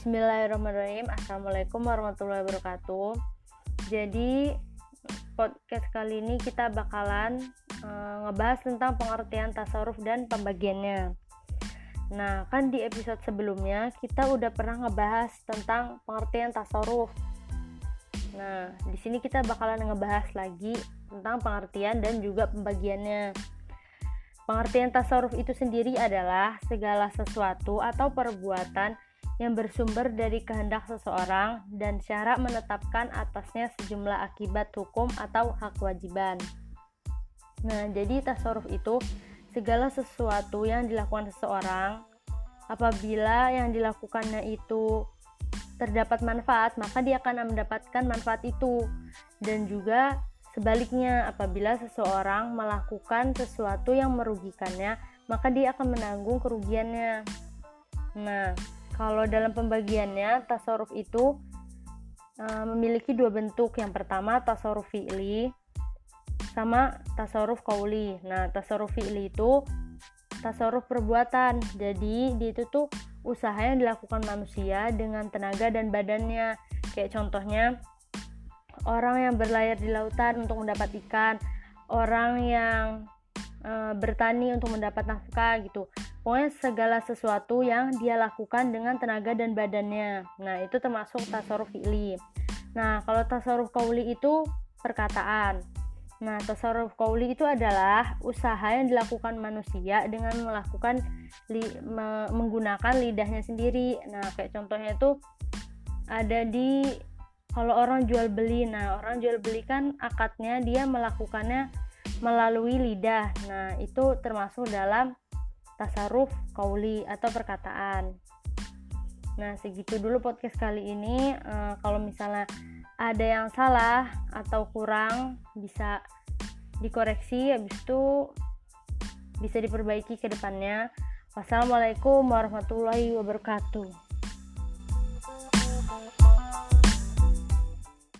Bismillahirrahmanirrahim. Assalamualaikum warahmatullahi wabarakatuh. Jadi podcast kali ini kita bakalan uh, ngebahas tentang pengertian tasawuf dan pembagiannya. Nah kan di episode sebelumnya kita udah pernah ngebahas tentang pengertian tasawuf. Nah di sini kita bakalan ngebahas lagi tentang pengertian dan juga pembagiannya. Pengertian tasawuf itu sendiri adalah segala sesuatu atau perbuatan yang bersumber dari kehendak seseorang dan cara menetapkan atasnya sejumlah akibat hukum atau hak kewajiban. Nah, jadi tasarruf itu segala sesuatu yang dilakukan seseorang apabila yang dilakukannya itu terdapat manfaat, maka dia akan mendapatkan manfaat itu. Dan juga sebaliknya, apabila seseorang melakukan sesuatu yang merugikannya, maka dia akan menanggung kerugiannya. Nah, kalau dalam pembagiannya, tasarruf itu uh, memiliki dua bentuk. Yang pertama tasarruf fi'li sama tasarruf kauli. Nah, tasarruf fi'li itu tasarruf perbuatan. Jadi, di itu tuh usaha yang dilakukan manusia dengan tenaga dan badannya. Kayak contohnya orang yang berlayar di lautan untuk mendapat ikan, orang yang e, bertani untuk mendapat nafkah gitu pokoknya segala sesuatu yang dia lakukan dengan tenaga dan badannya. Nah itu termasuk tasarruf fi'li. Nah kalau tasarruf kauli itu perkataan. Nah tasarruf kauli itu adalah usaha yang dilakukan manusia dengan melakukan li, me, menggunakan lidahnya sendiri. Nah kayak contohnya itu ada di kalau orang jual beli. Nah orang jual beli kan akadnya dia melakukannya melalui lidah. Nah itu termasuk dalam tasaruf kauli atau perkataan. Nah, segitu dulu podcast kali ini. E, kalau misalnya ada yang salah atau kurang bisa dikoreksi habis itu bisa diperbaiki ke depannya. Wassalamualaikum warahmatullahi wabarakatuh.